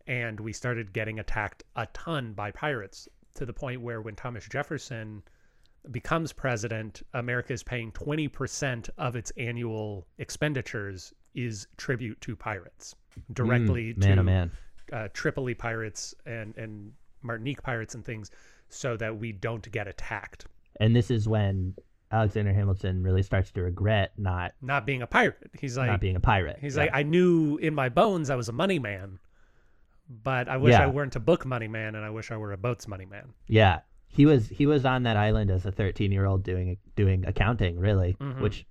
and we started getting attacked a ton by pirates to the point where when Thomas Jefferson becomes president, America is paying 20% of its annual expenditures is tribute to pirates directly Mm, man, to oh man. uh, Tripoli pirates and and Martinique pirates and things, so that we don't get attacked. And this is when Alexander Hamilton really starts to regret not Not being a pirate, he's like not being a pirate. he's Yeah. like I knew in my bones I was a money man, but I wish Yeah. I weren't a book money man, and I wish I were a boats money man. Yeah, he was he was on that island as a 13 year old doing doing accounting, really. Mhm. Which,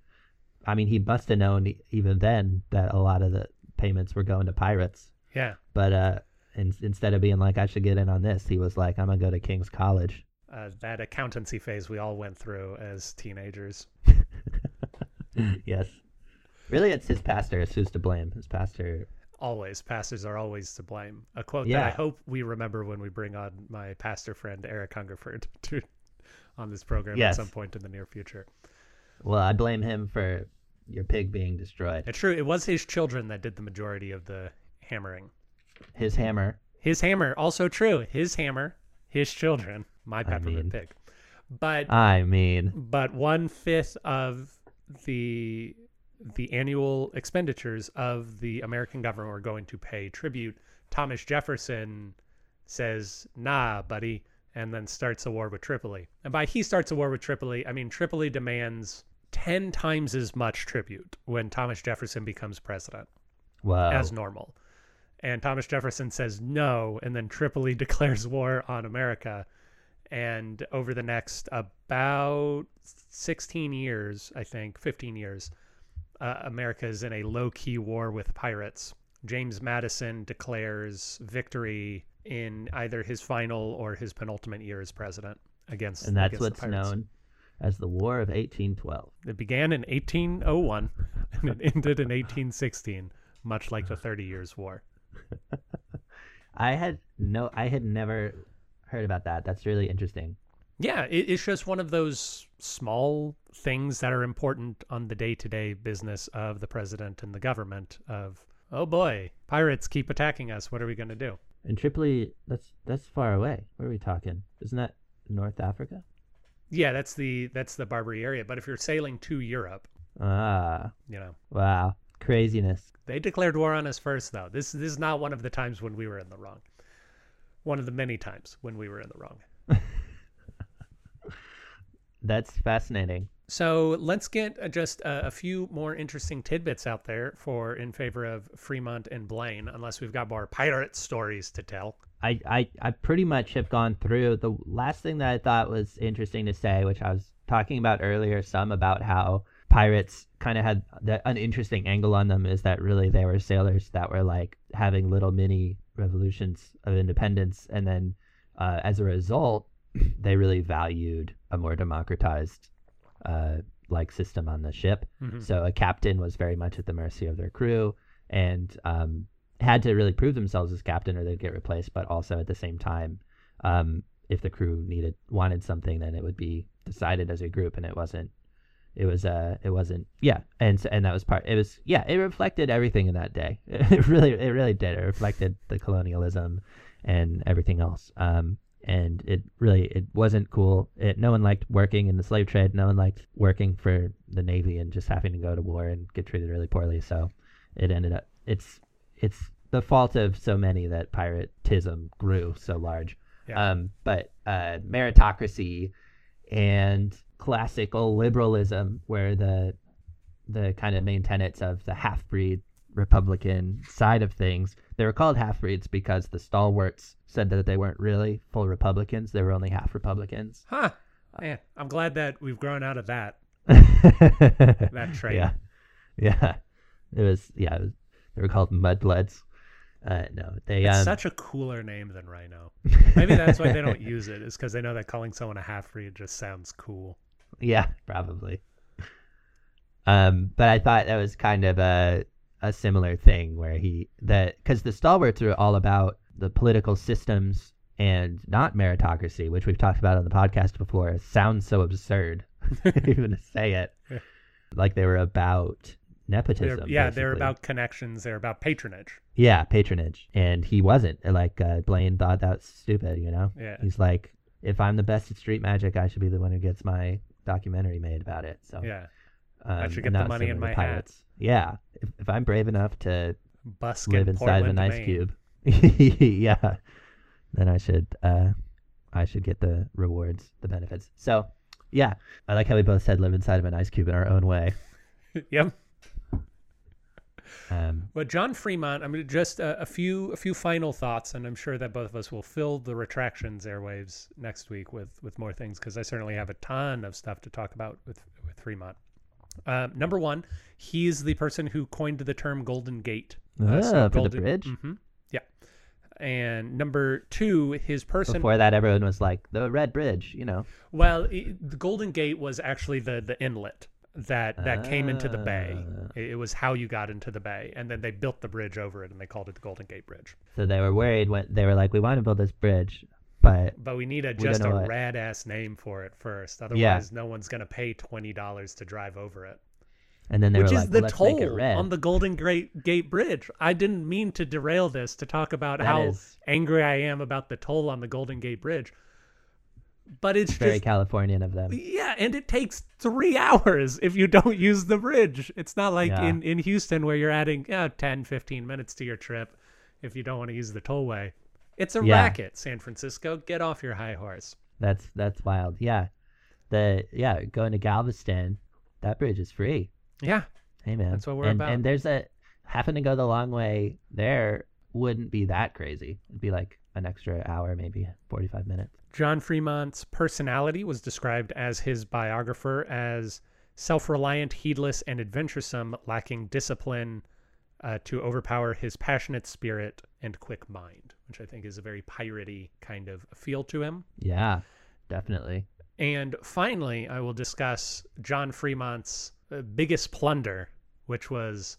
I mean, he must have known even then that a lot of the payments were going to pirates. Yeah, But uh, in, instead of being like I should get in on this, he was like I'm gonna go to King's College. uh, that accountancy phase we all went through as teenagers. yes, really, it's his pastor. It's who's to blame. His pastor. Always, pastors are always to blame. A quote that I hope we remember when we bring on my pastor friend Eric Hungerford to on this program Yes. at some point in the near future. Well, I blame him for your pig being destroyed. It's true. It was his children that did the majority of the hammering. His hammer. His hammer, also true. His hammer, his children. My peppermint mean- pig. But I mean, but one fifth of the the annual expenditures of the American government were going to pay tribute. Thomas Jefferson says, "Nah, buddy," and then starts a war with Tripoli. And by he starts a war with Tripoli, I mean Tripoli demands ten times as much tribute when Thomas Jefferson becomes president whoa. as normal. And Thomas Jefferson says no, and then Tripoli declares war on America. And over the next about 16 years, I think, 15 years, uh, America is in a low key war with pirates. James Madison declares victory in either his final or his penultimate year as president against and that's against what's known as the War of 1812. It began in 1801 and it ended in 1816, much like the Thirty Years' War. I had no, I had never heard about that. That's really interesting. Yeah, it, it's just one of those small things that are important on the day to day business of the president and the government. Of oh boy, pirates keep attacking us. What are we going to do? And Tripoli, that's that's far away. Where are we talking? Isn't that North Africa? Yeah, that's the that's the Barbary area. But if you're sailing to Europe, Ah, you know wow, craziness. they declared war on us first. Though this this is not one of the times when we were in the wrong. One of the many times when we were in the wrong. That's fascinating. So let's get uh, just a, a few more interesting tidbits out there for in favor of Fremont and Blaine, unless we've got more pirate stories to tell. I, I, I pretty much have gone through the last thing that I thought was interesting to say, which I was talking about earlier, some about how pirates kind of had the, an interesting angle on them is that really they were sailors that were like having little mini revolutions of independence. And then uh, as a result, they really valued a more democratized uh, like system on the ship. Mhm. So a captain was very much at the mercy of their crew and um, had to really prove themselves as captain or they'd get replaced. But also at the same time, um, if the crew needed wanted something, then it would be decided as a group, and it wasn't. It was uh, it wasn't yeah, and and that was part. It was yeah, it reflected everything in that day. It really it really did. It reflected the colonialism and everything else. Um, and it really it wasn't cool. It no one liked working in the slave trade. No one liked working for the navy and just having to go to war and get treated really poorly. So it ended up it's it's the fault of so many that piratism grew so large. Yeah. Um, but uh, meritocracy and classical liberalism, where the the kind of main tenets of the half breed Republican side of things, they were called half breeds because the stalwarts said that they weren't really full Republicans; they were only half Republicans. Huh. Man, I'm glad that we've grown out of that. that trait. Yeah, yeah. It was yeah. It was, they were called mudbloods. Uh, no, they It's um, such a cooler name than RINO. Maybe that's why they don't use it, is because they know that calling someone a half breed just sounds cool. Yeah, probably. Um, but I thought that was kind of a a similar thing where he that because the stalwarts are all about the political systems and not meritocracy, which we've talked about on the podcast before. sounds so absurd even to say it. Yeah. Like they were about They're, nepotism. yeah, they're about connections. They're about patronage. yeah patronage, and he wasn't. Like uh, Blaine thought that was stupid. You know, Yeah. he's like, if I'm the best at street magic, I should be the one who gets my documentary made about it. So Yeah. um, should get the money in my hat. Yeah, if, if I'm brave enough to Busk live in inside of an ice Maine. cube, yeah, then I should uh, I should get the rewards, the benefits. So yeah, I like how we both said live inside of an ice cube in our own way. yep. Um, But John Fremont, I mean, just a, a few a few final thoughts, and I'm sure that both of us will fill the retractions airwaves next week with with more things because I certainly have a ton of stuff to talk about with with Fremont. Uh, number one, he's the person who coined the term Golden Gate. Ah, for the bridge? Mm -hmm, yeah. And number two, his person. before that, everyone was like the Red Bridge, you know. Well, i the Golden Gate was actually the the inlet that that came into the bay. Ah. It, was how you got into the bay, and then they built the bridge over it, and they called it the Golden Gate Bridge. So they were worried when they were like, we want to build this bridge, but But we need a We just a what- rad ass name for it first. Otherwise, no one's gonna pay twenty dollars to drive over it. and then they Which were is like, the well, let's make it toll on the Golden Gate Gate Bridge. I didn't mean to derail this to talk about That how is- angry I am about the toll on the Golden Gate Bridge. But it's Very just Californian of them. Yeah, and it takes three hours if you don't use the bridge. It's not like Yeah. in, in Houston where you're adding yeah, 10, 15 minutes to your trip if you don't want to use the tollway. It's a Yeah. racket, San Francisco. Get off your high horse. That's that's wild. Yeah, the yeah going to Galveston, that bridge is free. Yeah, Hey man, That's what we're and, about. And there's a having to go the long way there wouldn't be that crazy. It'd be like an extra hour, maybe forty five minutes. John Fremont's personality was described as his biographer as self reliant, heedless, and adventuresome, lacking discipline uh, to overpower his passionate spirit and quick mind, which I think is a very piratey kind of feel to him. Yeah, definitely. And finally, I will discuss John Fremont's uh, biggest plunder, which was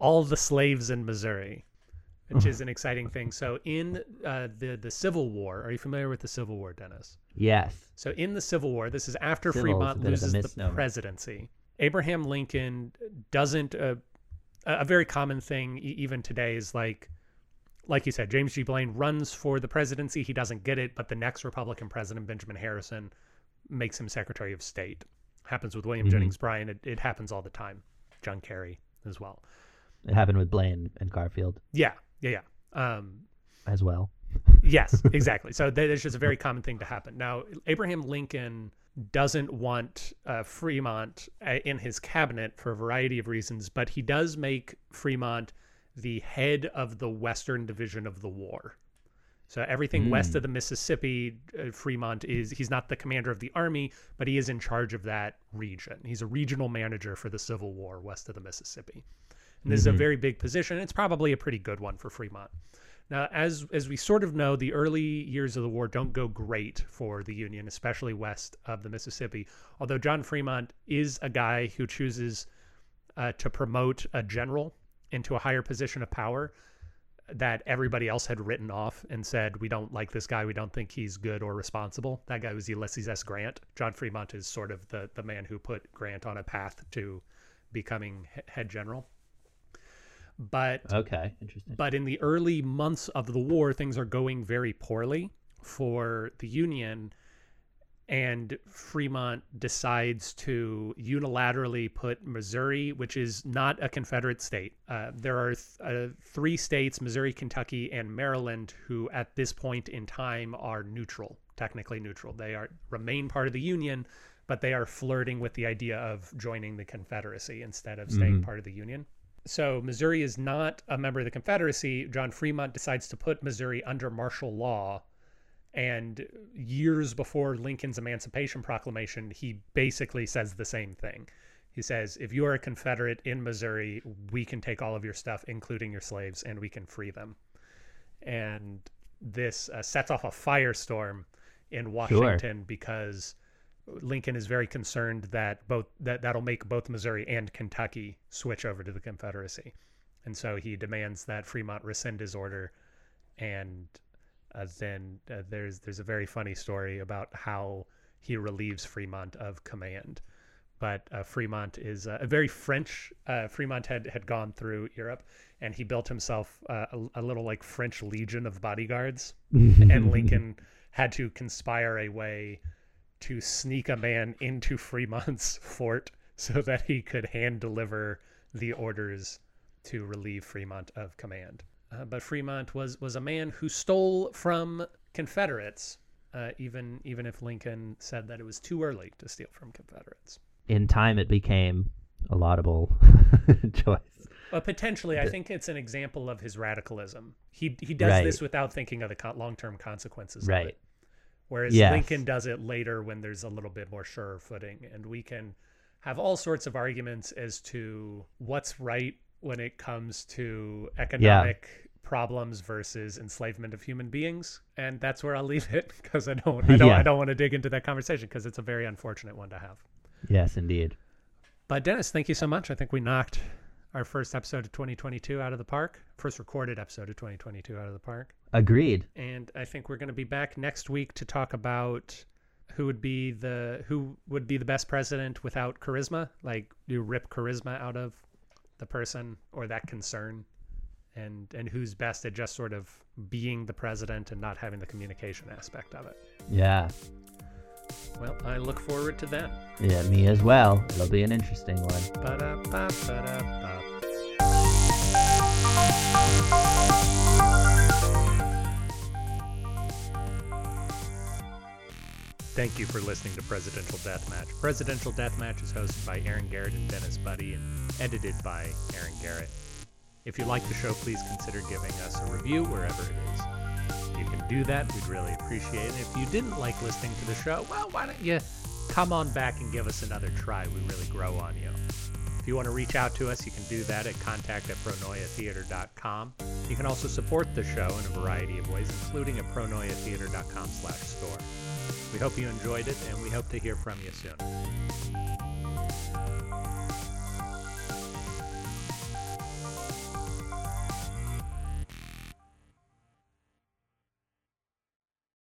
all the slaves in Missouri, which is an exciting thing. So, in uh, the the Civil War, are you familiar with the Civil War, Dennis? Yes. So, in the Civil War, this is after Civil's Fremont loses the presidency. Abraham Lincoln doesn't. Uh, a a very common thing, even today, is like like you said, James G. Blaine runs for the presidency. He doesn't get it, but the next Republican president, Benjamin Harrison, makes him Secretary of State. Happens with William Mhm. Jennings Bryan. It, it happens all the time. John Kerry as well. It happened with Blaine and Garfield Yeah, yeah, yeah. Um, as well. yes, exactly. So that is just a very common thing to happen. Now, Abraham Lincoln doesn't want uh, Fremont uh, in his cabinet for a variety of reasons, but he does make Fremont the head of the Western Division of the war. So everything west of the Mississippi, uh, Fremont is he's not the commander of the army, but he is in charge of that region. He's a regional manager for the Civil War west of the Mississippi. And this is a very big position. It's probably a pretty good one for Fremont. Now, as as we sort of know, the early years of the war don't go great for the Union, especially west of the Mississippi. Although John Fremont is a guy who chooses uh, to promote a general into a higher position of power that everybody else had written off and said, we don't like this guy. We don't think he's good or responsible. That guy was Ulysses S. Grant. John Fremont is sort of the, the man who put Grant on a path to becoming head general. But okay, interesting. But in the early months of the war, things are going very poorly for the Union and Fremont decides to unilaterally put Missouri, which is not a Confederate state. Uh, there are th uh, three states, Missouri, Kentucky, and Maryland, who at this point in time are neutral, technically neutral. They are remain part of the Union, but they are flirting with the idea of joining the Confederacy instead of staying mm -hmm. part of the Union. So Missouri is not a member of the Confederacy. John Fremont decides to put Missouri under martial law and years before Lincoln's Emancipation Proclamation, he basically says the same thing. He says, if you are a Confederate in Missouri, we can take all of your stuff, including your slaves, and we can free them. And this uh, sets off a firestorm in Washington sure. because Lincoln is very concerned that both that that'll make both Missouri and Kentucky switch over to the Confederacy. And so he demands that Fremont rescind his order and uh, then uh, there's there's a very funny story about how he relieves Fremont of command. But uh, Fremont is a very French. Uh, Fremont had had gone through Europe, and he built himself uh, a, a, little like French legion of bodyguards. and Lincoln had to conspire a way to sneak a man into Fremont's fort so that he could hand deliver the orders to relieve Fremont of command. Uh, but Fremont was was a man who stole from Confederates, uh, even even if Lincoln said that it was too early to steal from Confederates. In time, it became a laudable choice. But potentially, I think it's an example of his radicalism. He he does right. this without thinking of the long term consequences. Right. Whereas yes. Lincoln does it later when there's a little bit more sure footing, and we can have all sorts of arguments as to what's right when it comes to economic yeah. problems versus enslavement of human beings and that's where i'll leave it because i don't i don't yeah. i don't want to dig into that conversation because it's a very unfortunate one to have yes indeed but dennis thank you so much i think we knocked our first episode of 2022 out of the park first recorded episode of 2022 out of the park agreed and i think we're going to be back next week to talk about who would be the who would be the best president without charisma like you rip charisma out of the person or that concern and and who's best at just sort of being the president and not having the communication aspect of it. Yeah. Well, I look forward to that. Yeah, me as well. It'll be an interesting one. Ba -da -ba, ba -da. Thank you for listening to Presidential Deathmatch. Presidential Deathmatch is hosted by Aaron Garrett and Dennis Buddy and edited by Aaron Garrett. If you like the show, please consider giving us a review wherever it is. You can do that, we'd really appreciate it. If you didn't like listening to the show, well, why don't you come on back and give us another try? We really grow on you. If you want to reach out to us, you can do that at contact at pronoiatheater.com. You can also support the show in a variety of ways, including at pronoiatheater.com slash store. We hope you enjoyed it, and we hope to hear from you soon.